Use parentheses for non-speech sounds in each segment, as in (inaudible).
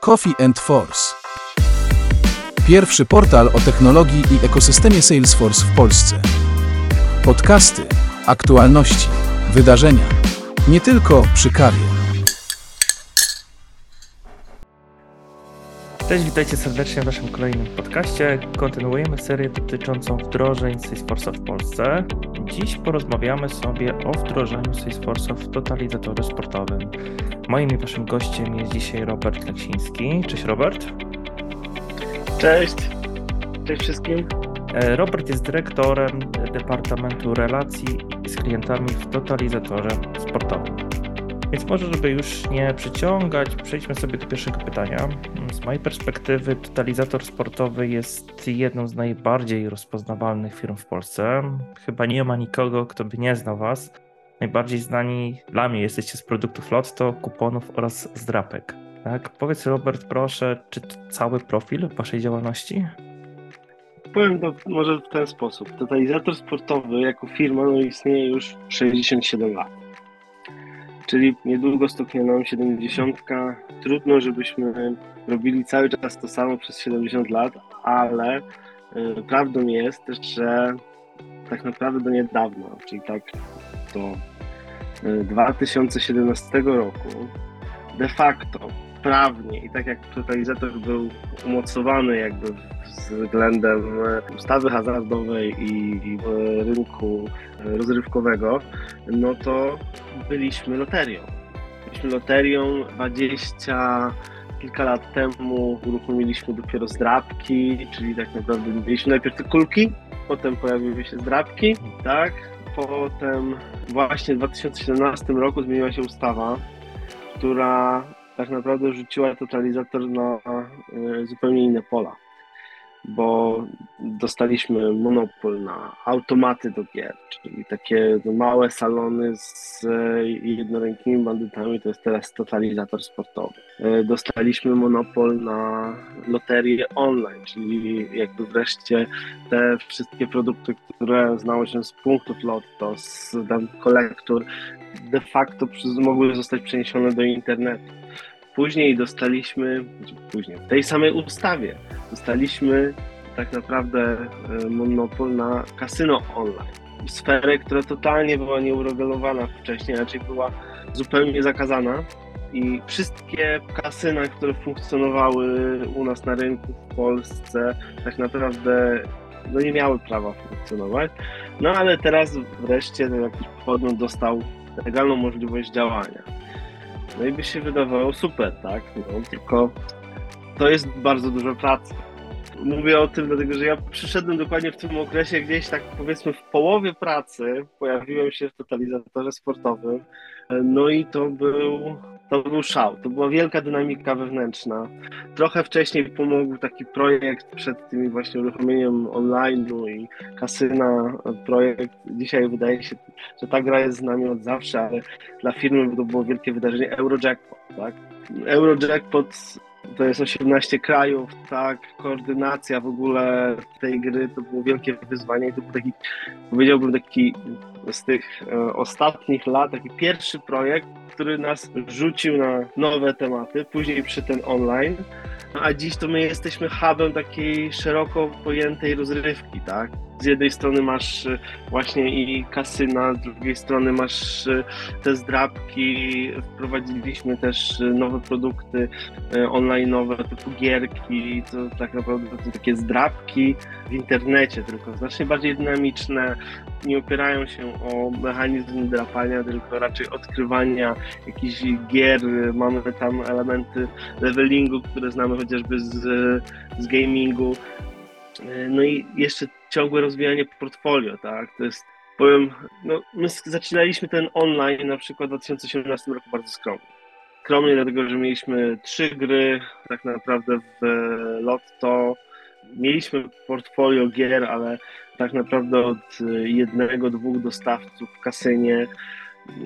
Coffee and Force. Pierwszy portal o technologii i ekosystemie Salesforce w Polsce. Podcasty, aktualności, wydarzenia. Nie tylko przy kawie. Cześć, witajcie serdecznie w naszym kolejnym podcaście. Kontynuujemy serię dotyczącą wdrożeń Salesforce'a w Polsce. Dziś porozmawiamy sobie o wdrożeniu Salesforce'a w totalizatory sportowym. Moim i waszym gościem jest dzisiaj Robert Leksiński. Cześć Robert. Cześć. Cześć wszystkim. E, Robert jest dyrektorem Departamentu Relacji z klientami w totalizatorze sportowym. Więc może, żeby już nie przyciągać, przejdźmy sobie do pierwszego pytania. Z mojej perspektywy, totalizator sportowy jest jedną z najbardziej rozpoznawalnych firm w Polsce. Chyba nie ma nikogo, kto by nie znał Was. Najbardziej znani dla mnie jesteście z produktów Lotto, kuponów oraz zdrapek. Tak? Powiedz Robert, proszę, czy to cały profil Waszej działalności? Powiem to może w ten sposób. Totalizator sportowy jako firma no, istnieje już 67 lat. Czyli niedługo stopnie nam 70. Trudno, żebyśmy robili cały czas to samo przez 70 lat, ale y, prawdą jest, że tak naprawdę do niedawna, czyli tak do y, 2017 roku, de facto prawnie i tak jak totalizator był umocowany jakby względem ustawy hazardowej i, i rynku rozrywkowego, no to byliśmy loterią. Byliśmy loterią 20 kilka lat temu uruchomiliśmy dopiero zdrabki, czyli tak naprawdę mieliśmy najpierw te kulki, potem pojawiły się zdrabki, tak? Potem właśnie w 2017 roku zmieniła się ustawa, która tak naprawdę rzuciła totalizator na y, zupełnie inne pola, bo dostaliśmy monopol na automaty do gier, czyli takie małe salony z jednorękimi bandytami, to jest teraz totalizator sportowy. Y, dostaliśmy monopol na loterię online, czyli jakby wreszcie te wszystkie produkty, które znały się z punktów lotto, z kolektur, de facto mogły zostać przeniesione do internetu. Później dostaliśmy, później, w tej samej ustawie dostaliśmy tak naprawdę monopol na kasyno online. Sferę, która totalnie była nieuregulowana wcześniej, raczej była zupełnie zakazana. I wszystkie kasyna, które funkcjonowały u nas na rynku w Polsce, tak naprawdę no nie miały prawa funkcjonować. No ale teraz wreszcie ten jakiś podmiot dostał legalną możliwość działania. No i by się wydawało super, tak? No, tylko to jest bardzo dużo pracy. Mówię o tym dlatego, że ja przyszedłem dokładnie w tym okresie, gdzieś tak powiedzmy w połowie pracy pojawiłem się w totalizatorze sportowym. No i to był, to był szał, to była wielka dynamika wewnętrzna. Trochę wcześniej pomógł taki projekt przed tym właśnie uruchomieniem online'u i kasyna projekt. Dzisiaj wydaje się, że ta gra jest z nami od zawsze, ale dla firmy to było wielkie wydarzenie Eurojackpot, tak? Eurojackpot to jest 18 krajów, tak, koordynacja w ogóle tej gry to było wielkie wyzwanie i to był taki, powiedziałbym, taki z tych e, ostatnich lat, taki pierwszy projekt, który nas rzucił na nowe tematy, później przy ten online, a dziś to my jesteśmy hubem takiej szeroko pojętej rozrywki, tak? Z jednej strony masz e, właśnie i kasyna, z drugiej strony masz e, te zdrabki, wprowadziliśmy też e, nowe produkty online'owe typu gierki, to tak naprawdę to takie zdrabki w internecie, tylko znacznie bardziej dynamiczne, nie opierają się o mechanizm drapania, tylko raczej odkrywania jakichś gier, mamy tam elementy levelingu, które znamy chociażby z, z gamingu, no i jeszcze ciągłe rozwijanie portfolio, tak? To jest, powiem, no, my zaczynaliśmy ten online na przykład w 2018 roku bardzo skromnie. Skromnie, dlatego że mieliśmy trzy gry tak naprawdę w Lotto. Mieliśmy portfolio gier, ale tak naprawdę od jednego, dwóch dostawców w kasynie.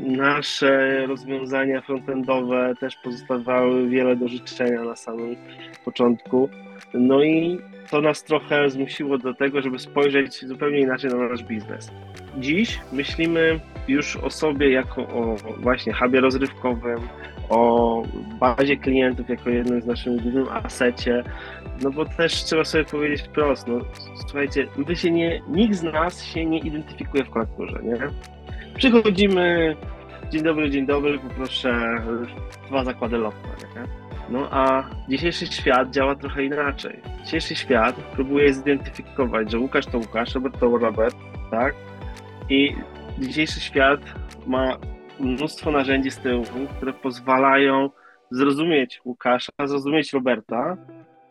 Nasze rozwiązania frontendowe też pozostawały wiele do życzenia na samym początku. No i to nas trochę zmusiło do tego, żeby spojrzeć zupełnie inaczej na nasz biznes. Dziś myślimy już o sobie jako o właśnie hubie rozrywkowym, o bazie klientów jako jednym z naszym głównym asecie, no bo też trzeba sobie powiedzieć wprost, no słuchajcie, wy się nie, nikt z nas się nie identyfikuje w fakturze, nie? Przychodzimy, dzień dobry, dzień dobry, poproszę dwa zakłady lotne, nie? No a dzisiejszy świat działa trochę inaczej. Dzisiejszy świat próbuje zidentyfikować, że Łukasz to Łukasz, Robert to Robert, tak? I dzisiejszy świat ma mnóstwo narzędzi z tyłu, które pozwalają zrozumieć Łukasza, zrozumieć Roberta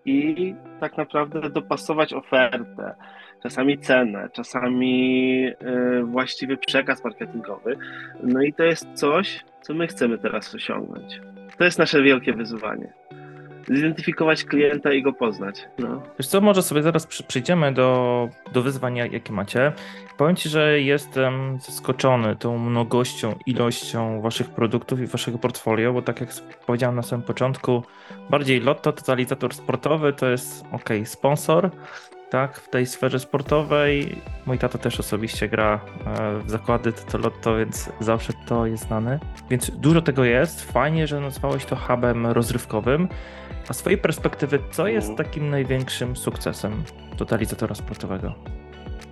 i tak naprawdę dopasować ofertę, czasami cenę, czasami y, właściwy przekaz marketingowy. No i to jest coś, co my chcemy teraz osiągnąć. To jest nasze wielkie wyzwanie. Zidentyfikować klienta i go poznać. No. Wiesz co, może sobie zaraz przejdziemy do, do wyzwań, jakie macie. Powiem Ci, że jestem zaskoczony tą mnogością, ilością Waszych produktów i Waszego portfolio, bo tak jak powiedziałem na samym początku, bardziej Lotto, totalizator sportowy to jest ok, sponsor, tak, w tej sferze sportowej. Mój tato też osobiście gra e, w zakłady to Lotto, więc zawsze to jest znane. Więc dużo tego jest. Fajnie, że nazwałeś to hubem rozrywkowym. A z Twojej perspektywy, co jest takim największym sukcesem totalizatora sportowego?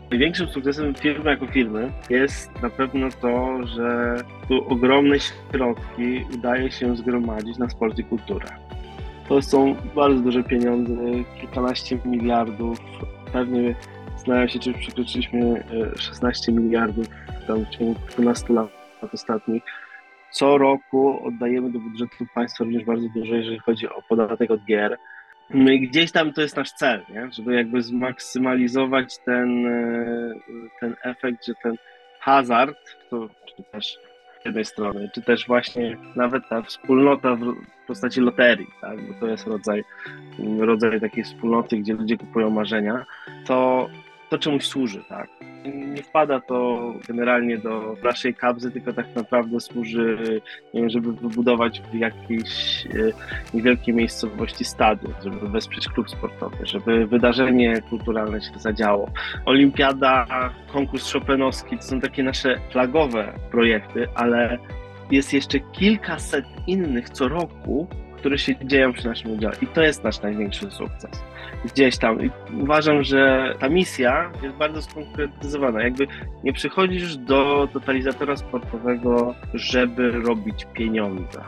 Największym sukcesem firmy jako firmy jest na pewno to, że tu ogromne środki udaje się zgromadzić na sport i kulturę. To są bardzo duże pieniądze, kilkanaście miliardów. Pewnie zastanawiam się, czy przekroczyliśmy 16 e, miliardów tam w ciągu 12 lat ostatnich. Co roku oddajemy do budżetu państwa również bardzo dużo, jeżeli chodzi o podatek od gier. No gdzieś tam to jest nasz cel, nie? żeby jakby zmaksymalizować ten, e, ten efekt, że ten hazard, to czy też z jednej strony, czy też właśnie nawet ta wspólnota w postaci loterii, tak? bo to jest rodzaj, rodzaj takiej wspólnoty, gdzie ludzie kupują marzenia, to to czemuś służy, tak. Nie wpada to generalnie do naszej kabzy, tylko tak naprawdę służy, nie wiem, żeby wybudować w jakiejś e, niewielkiej miejscowości stadion, żeby wesprzeć klub sportowy, żeby wydarzenie kulturalne się zadziało. Olimpiada, konkurs Chopinowski to są takie nasze flagowe projekty, ale jest jeszcze kilkaset innych co roku, które się dzieją przy naszym udziale. I to jest nasz największy sukces. Gdzieś tam. I uważam, że ta misja jest bardzo skonkretyzowana. Jakby nie przychodzisz do totalizatora sportowego, żeby robić pieniądze.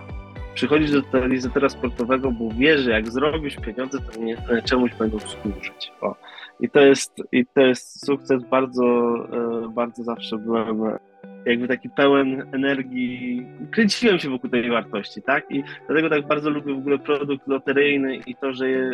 Przychodzisz do totalizatora sportowego, bo wiesz, że jak zrobisz pieniądze, to nie, czemuś będą służyć. O. I to jest, i to jest sukces. Bardzo, e, bardzo zawsze byłem jakby taki pełen energii, kręciłem się wokół tej wartości, tak? I dlatego tak bardzo lubię w ogóle produkt loteryjny i to, że je,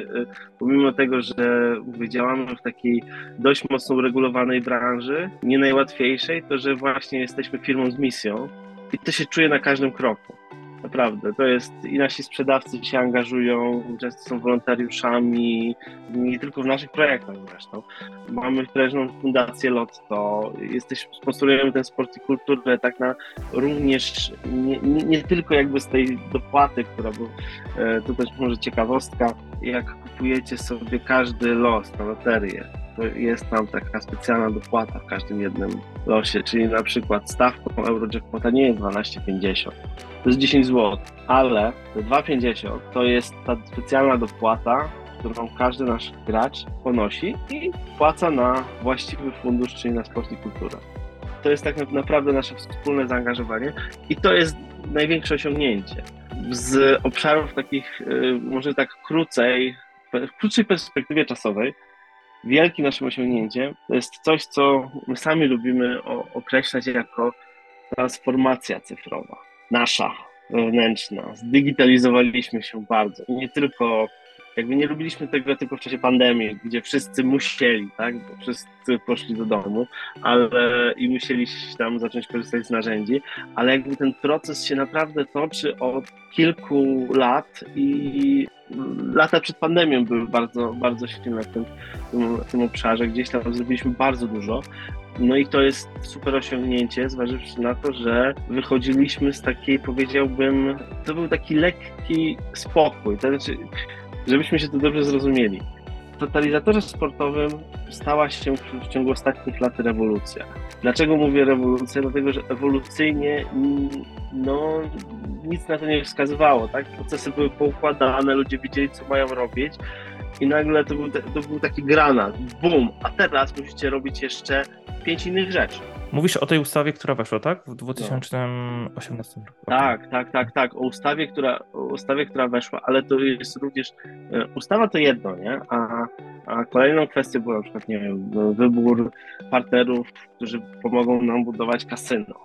pomimo tego, że mówię, działamy w takiej dość mocno uregulowanej branży, nie najłatwiejszej, to że właśnie jesteśmy firmą z misją i to się czuje na każdym kroku. Naprawdę, to jest i nasi sprzedawcy się angażują, często są wolontariuszami, nie tylko w naszych projektach zresztą. Mamy prężną fundację Lotto, jesteśmy, sponsorujemy ten sport i kulturę tak na również nie, nie, nie tylko jakby z tej dopłaty, która była, e, to też może ciekawostka, jak kupujecie sobie każdy los na loterię, jest tam taka specjalna dopłata w każdym jednym losie, czyli na przykład stawką Eurojackpota nie jest 12,50, to jest 10 zł, ale te 2,50 to jest ta specjalna dopłata, którą każdy nasz gracz ponosi i płaca na właściwy fundusz, czyli na sport i kulturę. To jest tak naprawdę nasze wspólne zaangażowanie i to jest największe osiągnięcie. Z obszarów takich, y, może tak krócej, w krótszej perspektywie czasowej, wielkim naszym osiągnięciem to jest coś, co my sami lubimy określać jako transformacja cyfrowa nasza, wewnętrzna. Zdigitalizowaliśmy się bardzo. Nie tylko, jakby nie robiliśmy tego tylko w czasie pandemii, gdzie wszyscy musieli, tak, bo wszyscy poszli do domu, ale i musieli tam zacząć korzystać z narzędzi, ale jakby ten proces się naprawdę toczy od kilku lat i lata przed pandemią były bardzo, bardzo silne w tym, w tym obszarze. Gdzieś tam zrobiliśmy bardzo dużo. No i to jest super osiągnięcie, zważywszy na to, że wychodziliśmy z takiej, powiedziałbym, to był taki lekki spokój. To znaczy, żebyśmy się to dobrze zrozumieli. W totalizatorze sportowym stała się w ciągu ostatnich lat rewolucja. Dlaczego mówię rewolucja? Dlatego, że ewolucyjnie no, nic na to nie wskazywało, tak? Procesy były poukładane, ludzie wiedzieli, co mają robić i nagle to był, to był taki granat, bum, a teraz musicie robić jeszcze pięć innych rzeczy. Mówisz o tej ustawie, która weszła, tak? W 2018 roku. Tak, tak, tak, tak. O ustawie, która, o ustawie, która weszła, ale to jest również. e, Ustawa to jedno, nie? A, a kolejną kwestią była na przykład, nie wiem, wybór partnerów, którzy pomogą nam budować kasyno.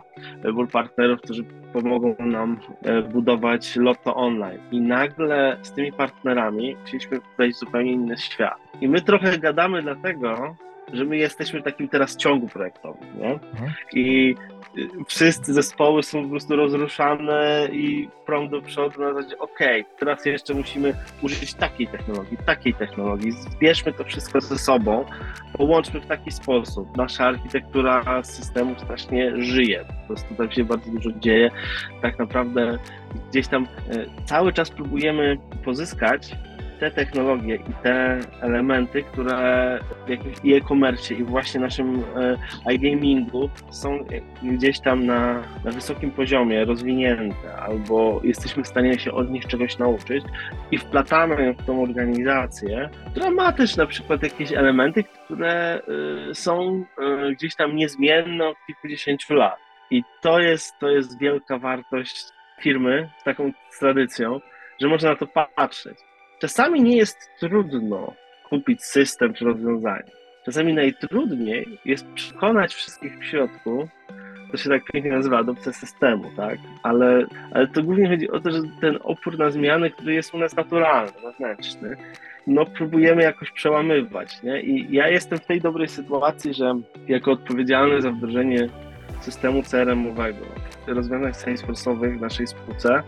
Wybór partnerów, którzy pomogą nam e, budować lotto online. I nagle z tymi partnerami chcieliśmy wejść w zupełnie inny świat. I my trochę gadamy dlatego, że my jesteśmy w takim teraz ciągu projektowym, nie? Mhm. I y, wszyscy zespoły są po prostu rozruszane i prąd do przodu na zasadzie okej, teraz jeszcze musimy użyć takiej technologii, takiej technologii, zbierzmy to wszystko ze sobą, połączmy w taki sposób. Nasza architektura systemu strasznie żyje, po prostu tam się bardzo dużo dzieje. Tak naprawdę gdzieś tam e, cały czas próbujemy pozyskać te technologie i te elementy, które w jakimś e-commerce i właśnie naszym e, iGamingu są gdzieś tam na, na wysokim poziomie rozwinięte, albo jesteśmy w stanie się od nich czegoś nauczyć i wplatamy ją w tą organizację, która ma też na przykład jakieś elementy, które y, są y, gdzieś tam niezmienne od kilkudziesięciu lat. I to jest, to jest wielka wartość firmy z taką tradycją, że można na to patrzeć. Czasami nie jest trudno kupić system czy rozwiązanie. Czasami najtrudniej jest przekonać wszystkich w środku, to się tak pięknie nazywa adopcja systemu, tak? Ale, ale to głównie chodzi o to, że ten opór na zmiany, który jest u nas naturalny, wewnętrzny, no próbujemy jakoś przełamywać, nie? I ja jestem w tej dobrej sytuacji, że jako odpowiedzialny za wdrożenie systemu CRM-owego, rozwiązań Salesforce'owych w naszej spółce,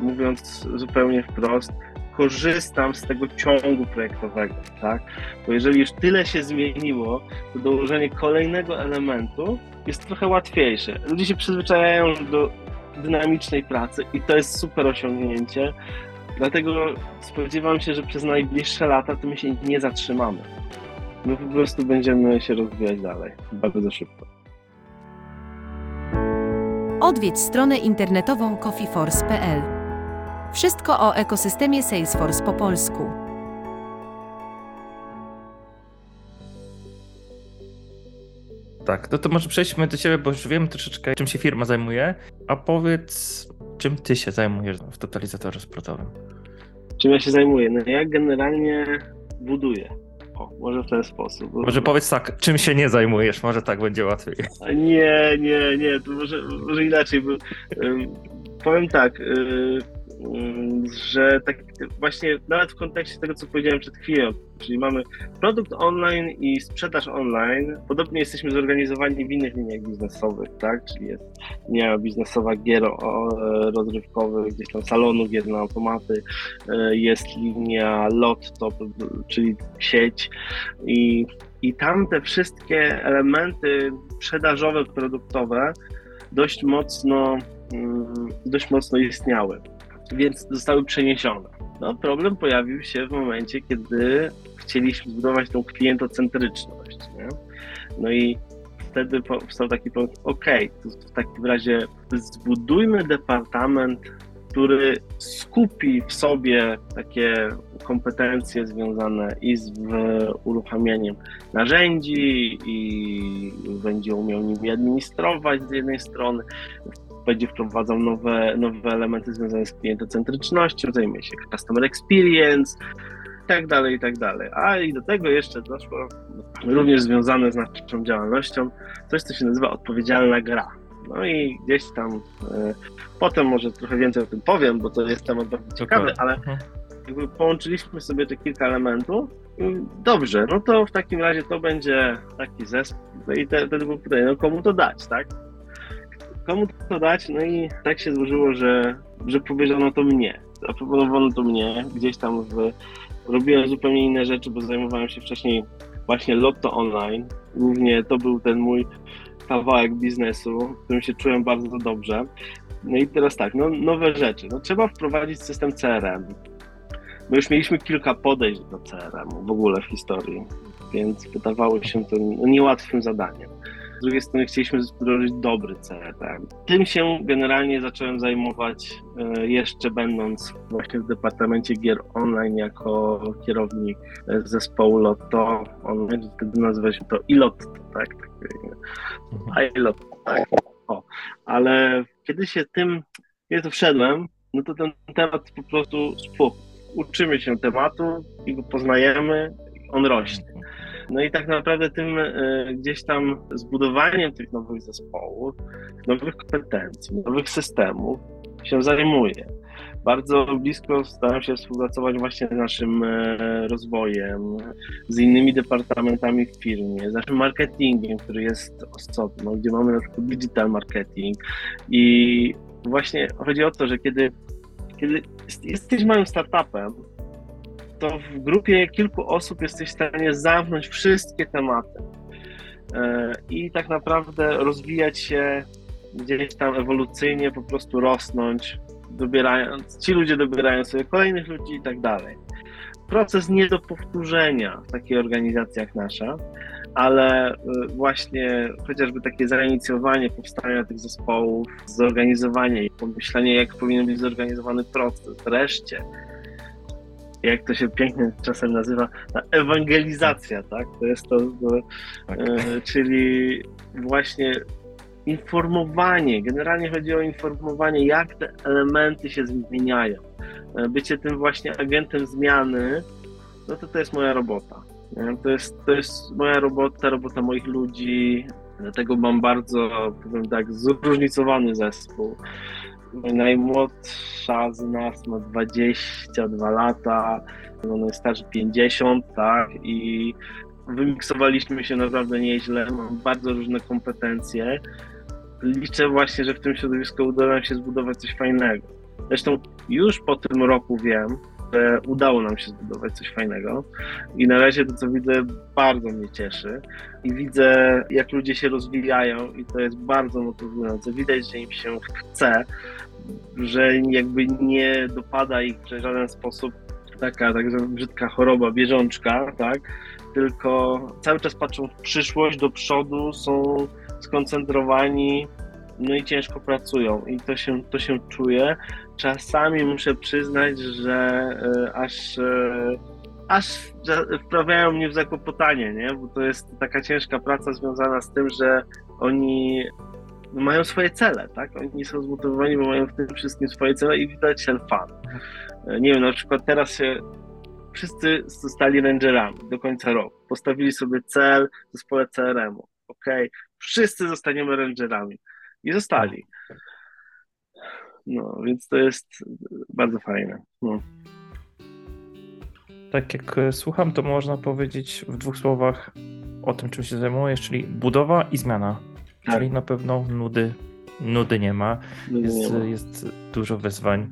mówiąc zupełnie wprost, korzystam z tego ciągu projektowego, tak? Bo jeżeli już tyle się zmieniło, to dołożenie kolejnego elementu jest trochę łatwiejsze. Ludzie się przyzwyczajają do dynamicznej pracy i to jest super osiągnięcie. Dlatego spodziewam się, że przez najbliższe lata to my się nie zatrzymamy. My po prostu będziemy się rozwijać dalej, bardzo szybko. Odwiedź stronę internetową coffeeforce.pl. Wszystko o ekosystemie Salesforce po polsku. Tak, no to może przejdźmy do ciebie, bo już wiemy troszeczkę, czym się firma zajmuje. A powiedz, czym ty się zajmujesz w totalizatorze sportowym? Czym ja się zajmuję? No ja generalnie buduję. O, może w ten sposób. Może powiedz tak, czym się nie zajmujesz, może tak będzie łatwiej. A Nie, nie, nie, to może, może inaczej. Bo, ym, powiem tak, y, że tak właśnie nawet w kontekście tego, co powiedziałem przed chwilą, czyli mamy produkt online i sprzedaż online, podobnie jesteśmy zorganizowani w innych liniach biznesowych, tak? Czyli jest linia biznesowa gier rozrywkowych, gdzieś tam salonu gier na automaty, e, jest linia Lotto, czyli sieć. I i tam te wszystkie elementy sprzedażowe, produktowe dość mocno, mm, dość mocno istniały, więc zostały przeniesione. No, problem pojawił się w momencie, kiedy chcieliśmy zbudować tą klientocentryczność. Nie? No i wtedy powstał taki pomysł, ok, to w takim razie zbudujmy departament który skupi w sobie takie kompetencje związane i z uruchamianiem narzędzi i będzie umiał nimi administrować z jednej strony, będzie wprowadzał nowe, nowe elementy związane z klientocentrycznością, zajmie się customer experience, i tak dalej, i tak dalej. A i do tego jeszcze doszło również związane z naszą działalnością coś, co się nazywa odpowiedzialna gra. No i gdzieś tam e, potem może trochę więcej o tym powiem, bo to jest temat bardzo ciekawy, ale Mhm. jakby połączyliśmy sobie te kilka elementów. Dobrze, no to w takim razie to będzie taki zespół. No i te- było pytanie, no komu to dać, tak? Komu to dać? No i tak się złożyło, że, że powiedziano to mnie. Zaproponowano to mnie. Gdzieś tam w, robiłem zupełnie inne rzeczy, bo zajmowałem się wcześniej właśnie Lotto Online. Głównie to był ten mój kawałek biznesu, w którym się czułem bardzo dobrze. No i teraz tak, no, nowe rzeczy. No, trzeba wprowadzić system CRM. My już mieliśmy kilka podejść do CRM w ogóle w historii, więc wydawało się to niełatwym zadaniem. Z drugiej strony chcieliśmy wdrożyć dobry CRM. Tym się generalnie zacząłem zajmować e, jeszcze będąc właśnie w Departamencie Gier Online jako kierownik e, zespołu Lotto Online, wtedy nazywa się to ILOT, tak? Mhm. ILOT, tak. O, ale kiedy się tym, to wszedłem, no to ten temat po prostu spuchł. Uczymy się tematu i go poznajemy, on rośnie. No i tak naprawdę tym e, gdzieś tam zbudowaniem tych nowych zespołów, nowych kompetencji, nowych systemów się zajmuję. Bardzo blisko staram się współpracować właśnie z naszym e, rozwojem, z innymi departamentami w firmie, z naszym marketingiem, który jest osobno, gdzie mamy na przykład digital marketing i właśnie chodzi o to, że kiedy, kiedy jesteś małym startupem, to w grupie kilku osób jesteś w stanie zamknąć wszystkie tematy e, i tak naprawdę rozwijać się gdzieś tam ewolucyjnie, po prostu rosnąć, dobierając, ci ludzie dobierają sobie kolejnych ludzi i tak dalej. Proces nie do powtórzenia w takiej organizacji jak nasza, ale e, właśnie chociażby takie zainicjowanie powstania tych zespołów, zorganizowanie i pomyślenie, jak powinien być zorganizowany proces, wreszcie jak to się pięknie czasem nazywa, ta ewangelizacja, tak? To jest to, to Tak. e, czyli właśnie informowanie, generalnie chodzi o informowanie, jak te elementy się zmieniają. E, Bycie tym właśnie agentem zmiany, no to to jest moja robota. nie? To jest, to jest moja robota, robota moich ludzi, dlatego mam bardzo, powiem tak, zróżnicowany zespół. Najmłodsza z nas ma 22 lata, no najstarszy 50, tak, i wymiksowaliśmy się naprawdę nieźle, mam bardzo różne kompetencje. Liczę właśnie, że w tym środowisku uda nam się zbudować coś fajnego. Zresztą już po tym roku wiem, że udało nam się zbudować coś fajnego i na razie to, co widzę, bardzo mnie cieszy i widzę, jak ludzie się rozwijają i to jest bardzo motywujące. Widać, że im się chce, że jakby nie dopada ich w żaden sposób taka tak brzydka choroba, bieżączka, tak? Tylko cały czas patrzą w przyszłość, do przodu, są skoncentrowani, no i ciężko pracują i to się, to się czuje. Czasami muszę przyznać, że e, aż, e, aż wprawiają mnie w zakłopotanie, nie? bo to jest taka ciężka praca związana z tym, że oni mają swoje cele, tak? Oni są zmotywowani, bo mają w tym wszystkim swoje cele i widać ten fan. E, Nie wiem, na przykład teraz się wszyscy zostali rangerami do końca roku. Postawili sobie cel w zespole CRM-u. Ok, wszyscy zostaniemy rangerami. I zostali. No, więc to jest bardzo fajne. No. Tak jak e, słucham, to można powiedzieć w dwóch słowach o tym, czym się zajmujesz, czyli budowa i zmiana. Tak. Czyli na pewno nudy, nudy nie ma. No, Jest, nie ma. jest dużo wyzwań.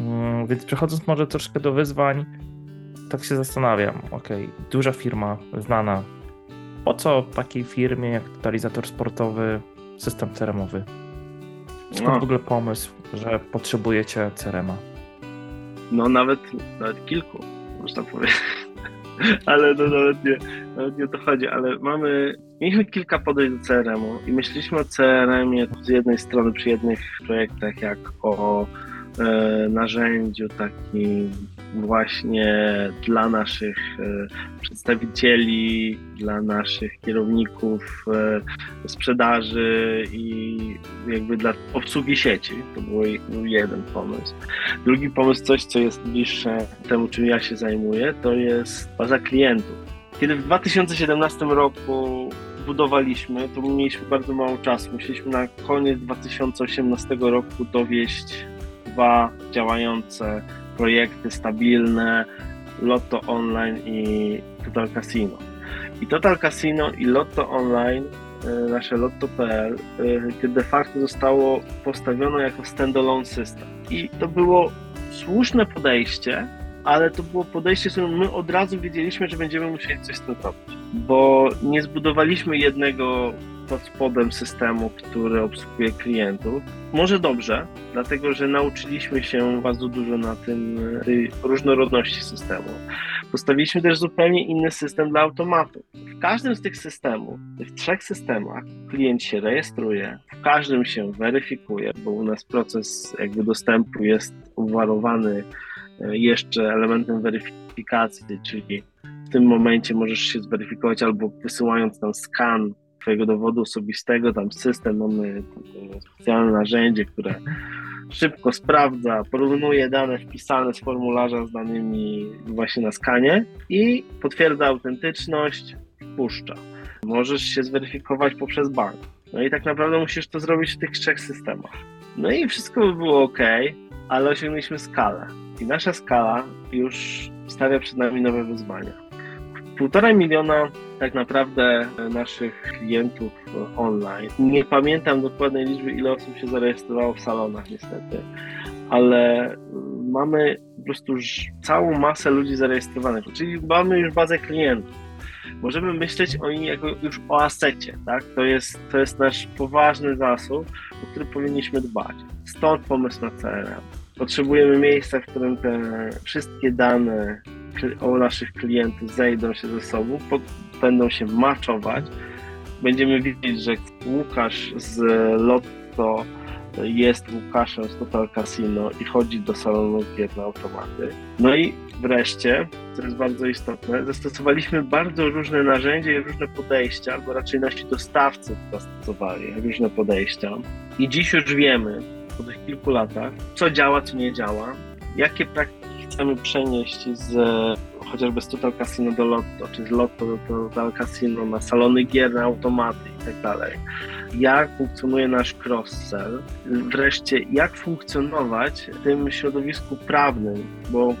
Mm, Więc przechodząc może troszkę do wyzwań, tak się zastanawiam. Okej, duża firma, znana. Po co takiej firmie jak totalizator sportowy system CRM-owy? Skąd No. w ogóle pomysł, że potrzebujecie CRM-a? No nawet, nawet kilku, można powiedzieć. (laughs) Ale no, nawet, nie, nawet nie o to chodzi, ale mamy, mieliśmy kilka podejść do CRM-u i myśleliśmy o CRM-ie z jednej strony przy jednych projektach jak o e, narzędziu takim właśnie dla naszych e, przedstawicieli, dla naszych kierowników e, sprzedaży i jakby dla obsługi sieci. To był jeden pomysł. Drugi pomysł, coś co jest bliższe temu, czym ja się zajmuję, to jest baza klientów. Kiedy w 2017 roku budowaliśmy, to mieliśmy bardzo mało czasu. Musieliśmy na koniec 2018 roku dowieść dwa działające projekty stabilne, Lotto Online i Total Casino. I Total Casino i Lotto Online, e, nasze lotto.pl, e, de facto zostało postawione jako standalone system. I to było słuszne podejście, ale to było podejście, z którym my od razu wiedzieliśmy, że będziemy musieli coś z tym robić, bo nie zbudowaliśmy jednego pod spodem systemu, który obsługuje klientów. Może dobrze, dlatego że nauczyliśmy się bardzo dużo na tym, tej różnorodności systemu. Postawiliśmy też zupełnie inny system dla automatu. W każdym z tych systemów, w trzech systemach, klient się rejestruje, w każdym się weryfikuje, bo u nas proces jakby dostępu jest uwarowany e, jeszcze elementem weryfikacji, czyli w tym momencie możesz się zweryfikować albo wysyłając tam skan Twojego dowodu osobistego, tam system, mamy specjalne narzędzie, które szybko sprawdza, porównuje dane wpisane z formularza z danymi właśnie na skanie i potwierdza autentyczność, wpuszcza. Możesz się zweryfikować poprzez bank. No i tak naprawdę musisz to zrobić w tych trzech systemach. No i wszystko by było ok, ale osiągnęliśmy skalę. I nasza skala już stawia przed nami nowe wyzwania. Półtora miliona tak naprawdę naszych klientów online. Nie pamiętam dokładnej liczby, ile osób się zarejestrowało w salonach, niestety, ale mamy po prostu całą masę ludzi zarejestrowanych, czyli mamy już bazę klientów. Możemy myśleć o nich jako już o asecie, tak? To jest, to jest nasz poważny zasób, o który powinniśmy dbać. Stąd pomysł na CRM. Potrzebujemy miejsca, w którym te wszystkie dane o naszych klientów zejdą się ze sobą, będą się maczować. Będziemy widzieć, że Łukasz z Lotto jest Łukaszem z Total Casino i chodzi do salonu gier na automaty. No i wreszcie, co jest bardzo istotne, zastosowaliśmy bardzo różne narzędzia i różne podejścia, albo raczej nasi dostawcy zastosowali różne podejścia. I dziś już wiemy, po tych kilku latach, co działa, co nie działa, jakie praktyki chcemy przenieść z chociażby z Total Casino do Lotto, czy z Lotto do Total Casino na salony gier, na automaty i tak dalej. Jak funkcjonuje nasz cross-sell? Wreszcie, jak funkcjonować w tym środowisku prawnym, bo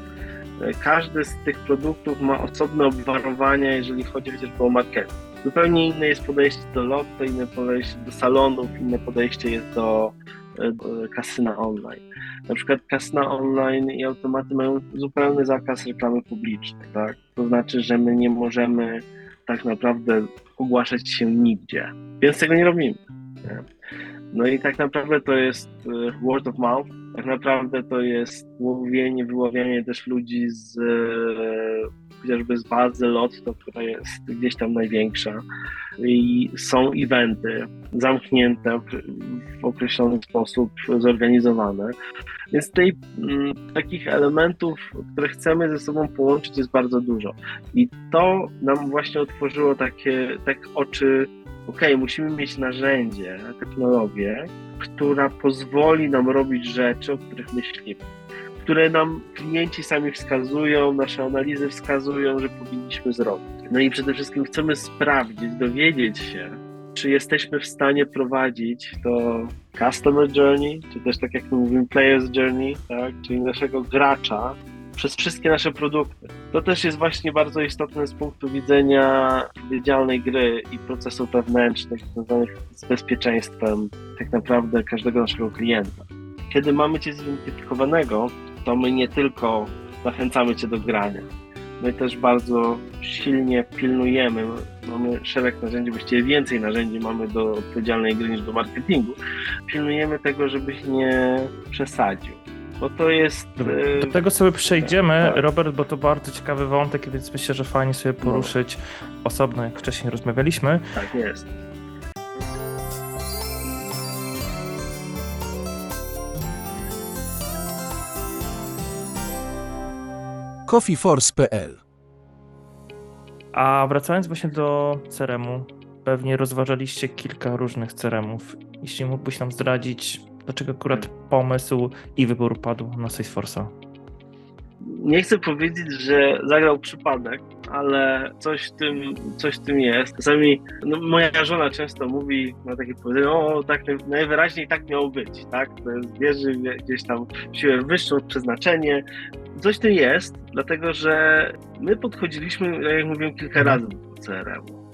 e, każdy z tych produktów ma osobne obwarowania, jeżeli chodzi chociażby o marketing. Zupełnie inne jest podejście do Lotto, inne podejście do salonów, inne podejście jest e, do kasyna online na przykład kasyna online i automaty mają zupełny zakaz reklamy publicznej, tak? To znaczy, że my nie możemy tak naprawdę ogłaszać się nigdzie, więc tego nie robimy. Nie? No i tak naprawdę to jest e, word of mouth, tak naprawdę to jest łowienie, wyławianie też ludzi z e, chociażby z bazy Lotto, która jest gdzieś tam największa i są eventy zamknięte w określony sposób zorganizowane. Więc tej, m, takich elementów, które chcemy ze sobą połączyć jest bardzo dużo. I to nam właśnie otworzyło takie tak oczy ok, musimy mieć narzędzie, technologię, która pozwoli nam robić rzeczy, o których myślimy, które nam klienci sami wskazują, nasze analizy wskazują, że powinniśmy zrobić. No i przede wszystkim chcemy sprawdzić, dowiedzieć się, czy jesteśmy w stanie prowadzić to customer journey, czy też tak jak mówimy player's journey, tak, czyli naszego gracza przez wszystkie nasze produkty. To też jest właśnie bardzo istotne z punktu widzenia odpowiedzialnej gry i procesów wewnętrznych związanych z bezpieczeństwem tak naprawdę każdego naszego klienta. Kiedy mamy Cię zidentyfikowanego, to my nie tylko zachęcamy Cię do grania, my też bardzo silnie pilnujemy, mamy szereg narzędzi, właściwie więcej narzędzi mamy do odpowiedzialnej gry niż do marketingu, pilnujemy tego, żebyś nie przesadził bo to jest... E, do tego sobie przejdziemy, tak, tak. Robert, bo to bardzo ciekawy wątek, więc myślę, że fajnie sobie no. poruszyć no. osobno, jak wcześniej rozmawialiśmy. Tak jest. coffeeforce.pl A wracając właśnie do CRM-u, pewnie rozważaliście kilka różnych CRM-ów. Jeśli mógłbyś nam zdradzić, Dlaczego akurat pomysł i wybór padł na Salesforce'a? Nie chcę powiedzieć, że zagrał przypadek, ale coś w tym, coś w tym jest. Czasami no, moja żona często mówi na takie powiedzenie, o tak najwyraźniej tak miało być, tak? To jest, wierzy gdzieś tam w siłę wyższą, przeznaczenie. Coś w tym jest, dlatego że my podchodziliśmy, jak mówiłem kilka mhm. razy do CRM-u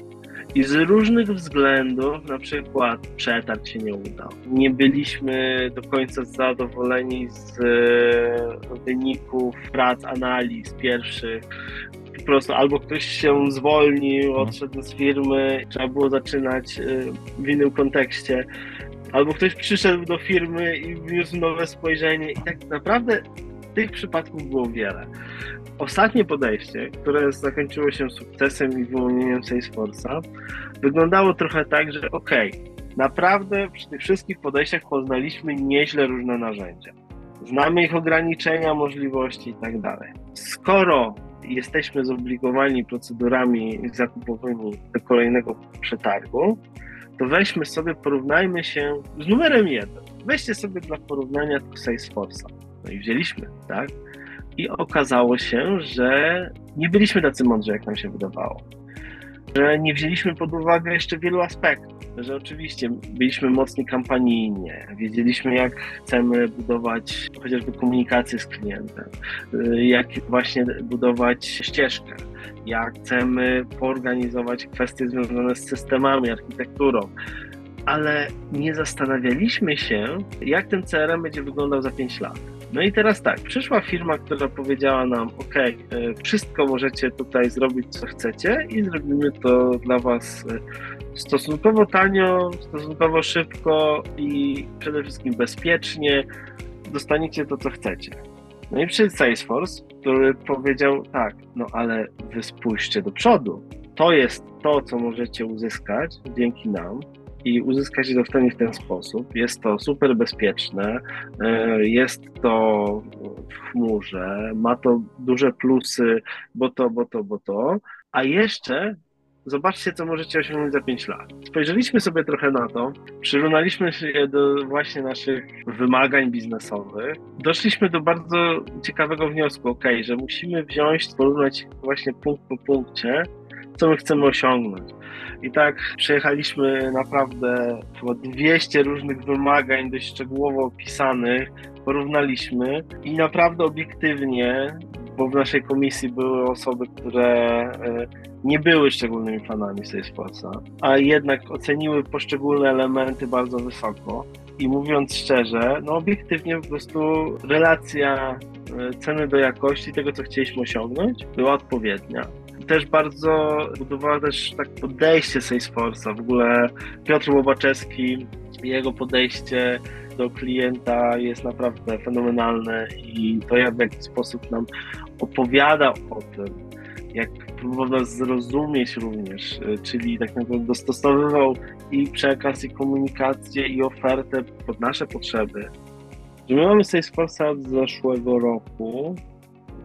i z różnych względów, na przykład przetarg się nie udał. Nie byliśmy do końca zadowoleni z e, wyników prac, analiz pierwszych. Po prostu albo ktoś się zwolnił, mhm. odszedł z firmy, trzeba było zaczynać e, w innym kontekście. Albo ktoś przyszedł do firmy i wniósł nowe spojrzenie i tak naprawdę tych przypadków było wiele. Ostatnie podejście, które zakończyło się sukcesem i wyłonieniem Salesforce'a, wyglądało trochę tak, że ok, naprawdę przy tych wszystkich podejściach poznaliśmy nieźle różne narzędzia. Znamy ich ograniczenia, możliwości i tak dalej. Skoro jesteśmy zobligowani procedurami zakupowymi do kolejnego przetargu, to weźmy sobie, porównajmy się z numerem jeden. Weźcie sobie dla porównania Salesforce'a. No i wzięliśmy, tak? I okazało się, że nie byliśmy tacy mądrzy, jak nam się wydawało. Że nie wzięliśmy pod uwagę jeszcze wielu aspektów. Że oczywiście byliśmy mocni kampanijnie, wiedzieliśmy, jak chcemy budować chociażby komunikację z klientem, jak właśnie budować ścieżkę, jak chcemy poorganizować kwestie związane z systemami, architekturą, ale nie zastanawialiśmy się, jak ten CRM będzie wyglądał za 5 lat. No i teraz tak, przyszła firma, która powiedziała nam: OK, wszystko możecie tutaj zrobić, co chcecie, i zrobimy to dla Was e, stosunkowo tanio, stosunkowo szybko i przede wszystkim bezpiecznie. Dostaniecie to, co chcecie. No i przyszedł Salesforce, który powiedział: Tak, no ale wy spójrzcie do przodu. To jest to, co możecie uzyskać dzięki nam i uzyskać ten, w ten sposób. Jest to super bezpieczne, e, jest to w chmurze, ma to duże plusy, bo to, bo to, bo to, a jeszcze zobaczcie, co możecie osiągnąć za 5 lat. Spojrzeliśmy sobie trochę na to, przyrównaliśmy się do właśnie naszych wymagań biznesowych, doszliśmy do bardzo ciekawego wniosku, ok, że musimy wziąć, porównać właśnie punkt po punkcie, co my chcemy osiągnąć. I tak przejechaliśmy naprawdę chyba 200 różnych wymagań, dość szczegółowo opisanych, porównaliśmy i naprawdę obiektywnie, bo w naszej komisji były osoby, które e, nie były szczególnymi fanami Salesforce'a, a jednak oceniły poszczególne elementy bardzo wysoko. I mówiąc szczerze, no obiektywnie po prostu relacja e, ceny do jakości, tego co chcieliśmy osiągnąć, była odpowiednia też bardzo budowała też tak podejście Salesforce'a. W ogóle Piotr Łobaczewski, jego podejście do klienta jest naprawdę fenomenalne i to jak w jaki sposób nam opowiada o tym, jak próbował nas zrozumieć również, y, czyli tak naprawdę dostosowywał i przekaz, i komunikację, i ofertę pod nasze potrzeby. Że my mamy Salesforce'a od zeszłego roku,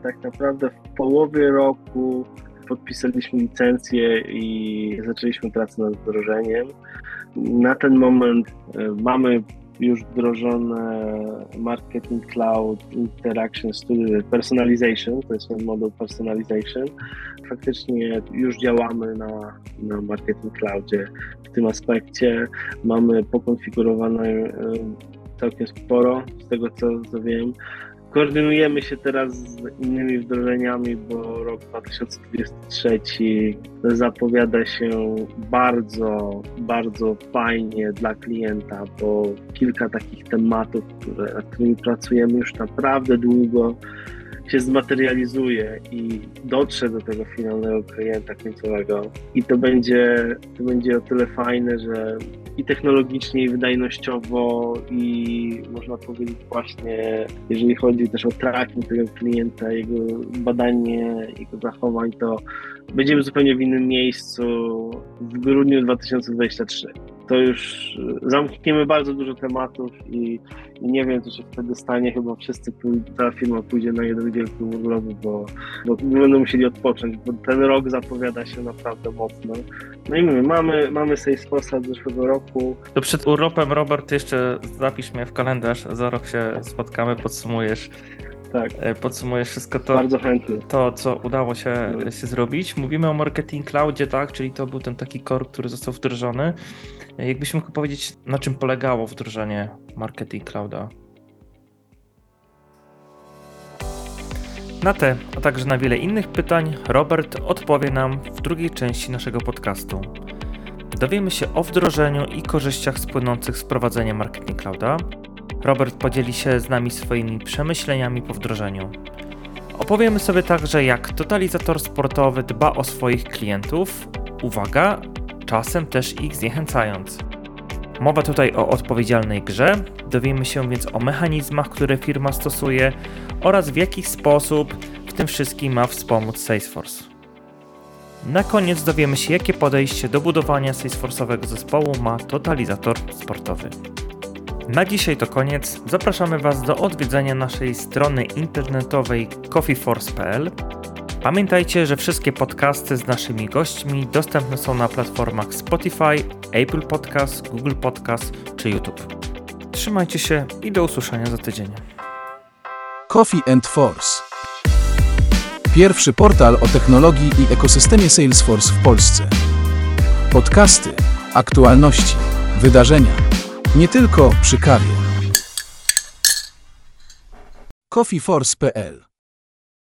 tak naprawdę w połowie roku podpisaliśmy licencję i zaczęliśmy pracę nad wdrożeniem. Na ten moment e, mamy już wdrożone Marketing Cloud Interaction Studio Personalization, to jest ten model Personalization. Faktycznie już działamy na, na Marketing Cloudzie w tym aspekcie. Mamy pokonfigurowane e, całkiem sporo, z tego co, co wiem. Koordynujemy się teraz z innymi wdrożeniami, bo rok 2023 zapowiada się bardzo, bardzo fajnie dla klienta, bo kilka takich tematów, które, nad którymi pracujemy już naprawdę długo, się zmaterializuje i dotrze do tego finalnego klienta końcowego. I to będzie, to będzie o tyle fajne, że i technologicznie, i wydajnościowo, i można powiedzieć właśnie, jeżeli chodzi też o tracking tego klienta, jego badanie jego zachowań, to będziemy zupełnie w innym miejscu w grudniu 2023 to już zamkniemy bardzo dużo tematów i, i, nie wiem, co się wtedy stanie. Chyba wszyscy, ta firma pójdzie na jeden wielki urlop, bo, bo będą musieli odpocząć, bo ten rok zapowiada się naprawdę mocno. No i mówię, mamy, mamy Salesforce'a z zeszłego roku. To przed urlopem, Robert, jeszcze zapisz mnie w kalendarz, za rok się spotkamy, podsumujesz tak. E, podsumuję wszystko to, Bardzo chętnie. to, co udało się, się zrobić. Mówimy o Marketing Cloudzie, tak, czyli to był ten taki core, który został wdrożony. E, jakbyś mógł powiedzieć, na czym polegało wdrożenie Marketing Clouda? Na te, a także na wiele innych pytań Robert odpowie nam w drugiej części naszego podcastu. Dowiemy się o wdrożeniu i korzyściach spłynących z prowadzenia Marketing Clouda, Robert podzieli się z nami swoimi przemyśleniami po wdrożeniu. Opowiemy sobie także, jak totalizator sportowy dba o swoich klientów, uwaga, czasem też ich zniechęcając. Mowa tutaj o odpowiedzialnej grze. Dowiemy się więc o mechanizmach, które firma stosuje oraz w jaki sposób w tym wszystkim ma wspomóc Salesforce. Na koniec dowiemy się, jakie podejście do budowania Salesforce'owego zespołu ma totalizator sportowy. Na dzisiaj to koniec. Zapraszamy Was do odwiedzenia naszej strony internetowej coffeeforce.pl. Pamiętajcie, że wszystkie podcasty z naszymi gośćmi dostępne są na platformach Spotify, Apple Podcast, Google Podcast czy YouTube. Trzymajcie się i do usłyszenia za tydzień. Coffee and Force. Pierwszy portal o technologii i ekosystemie Salesforce w Polsce. Podcasty, aktualności, wydarzenia. Nie tylko przy kawie. coffeeforce.pl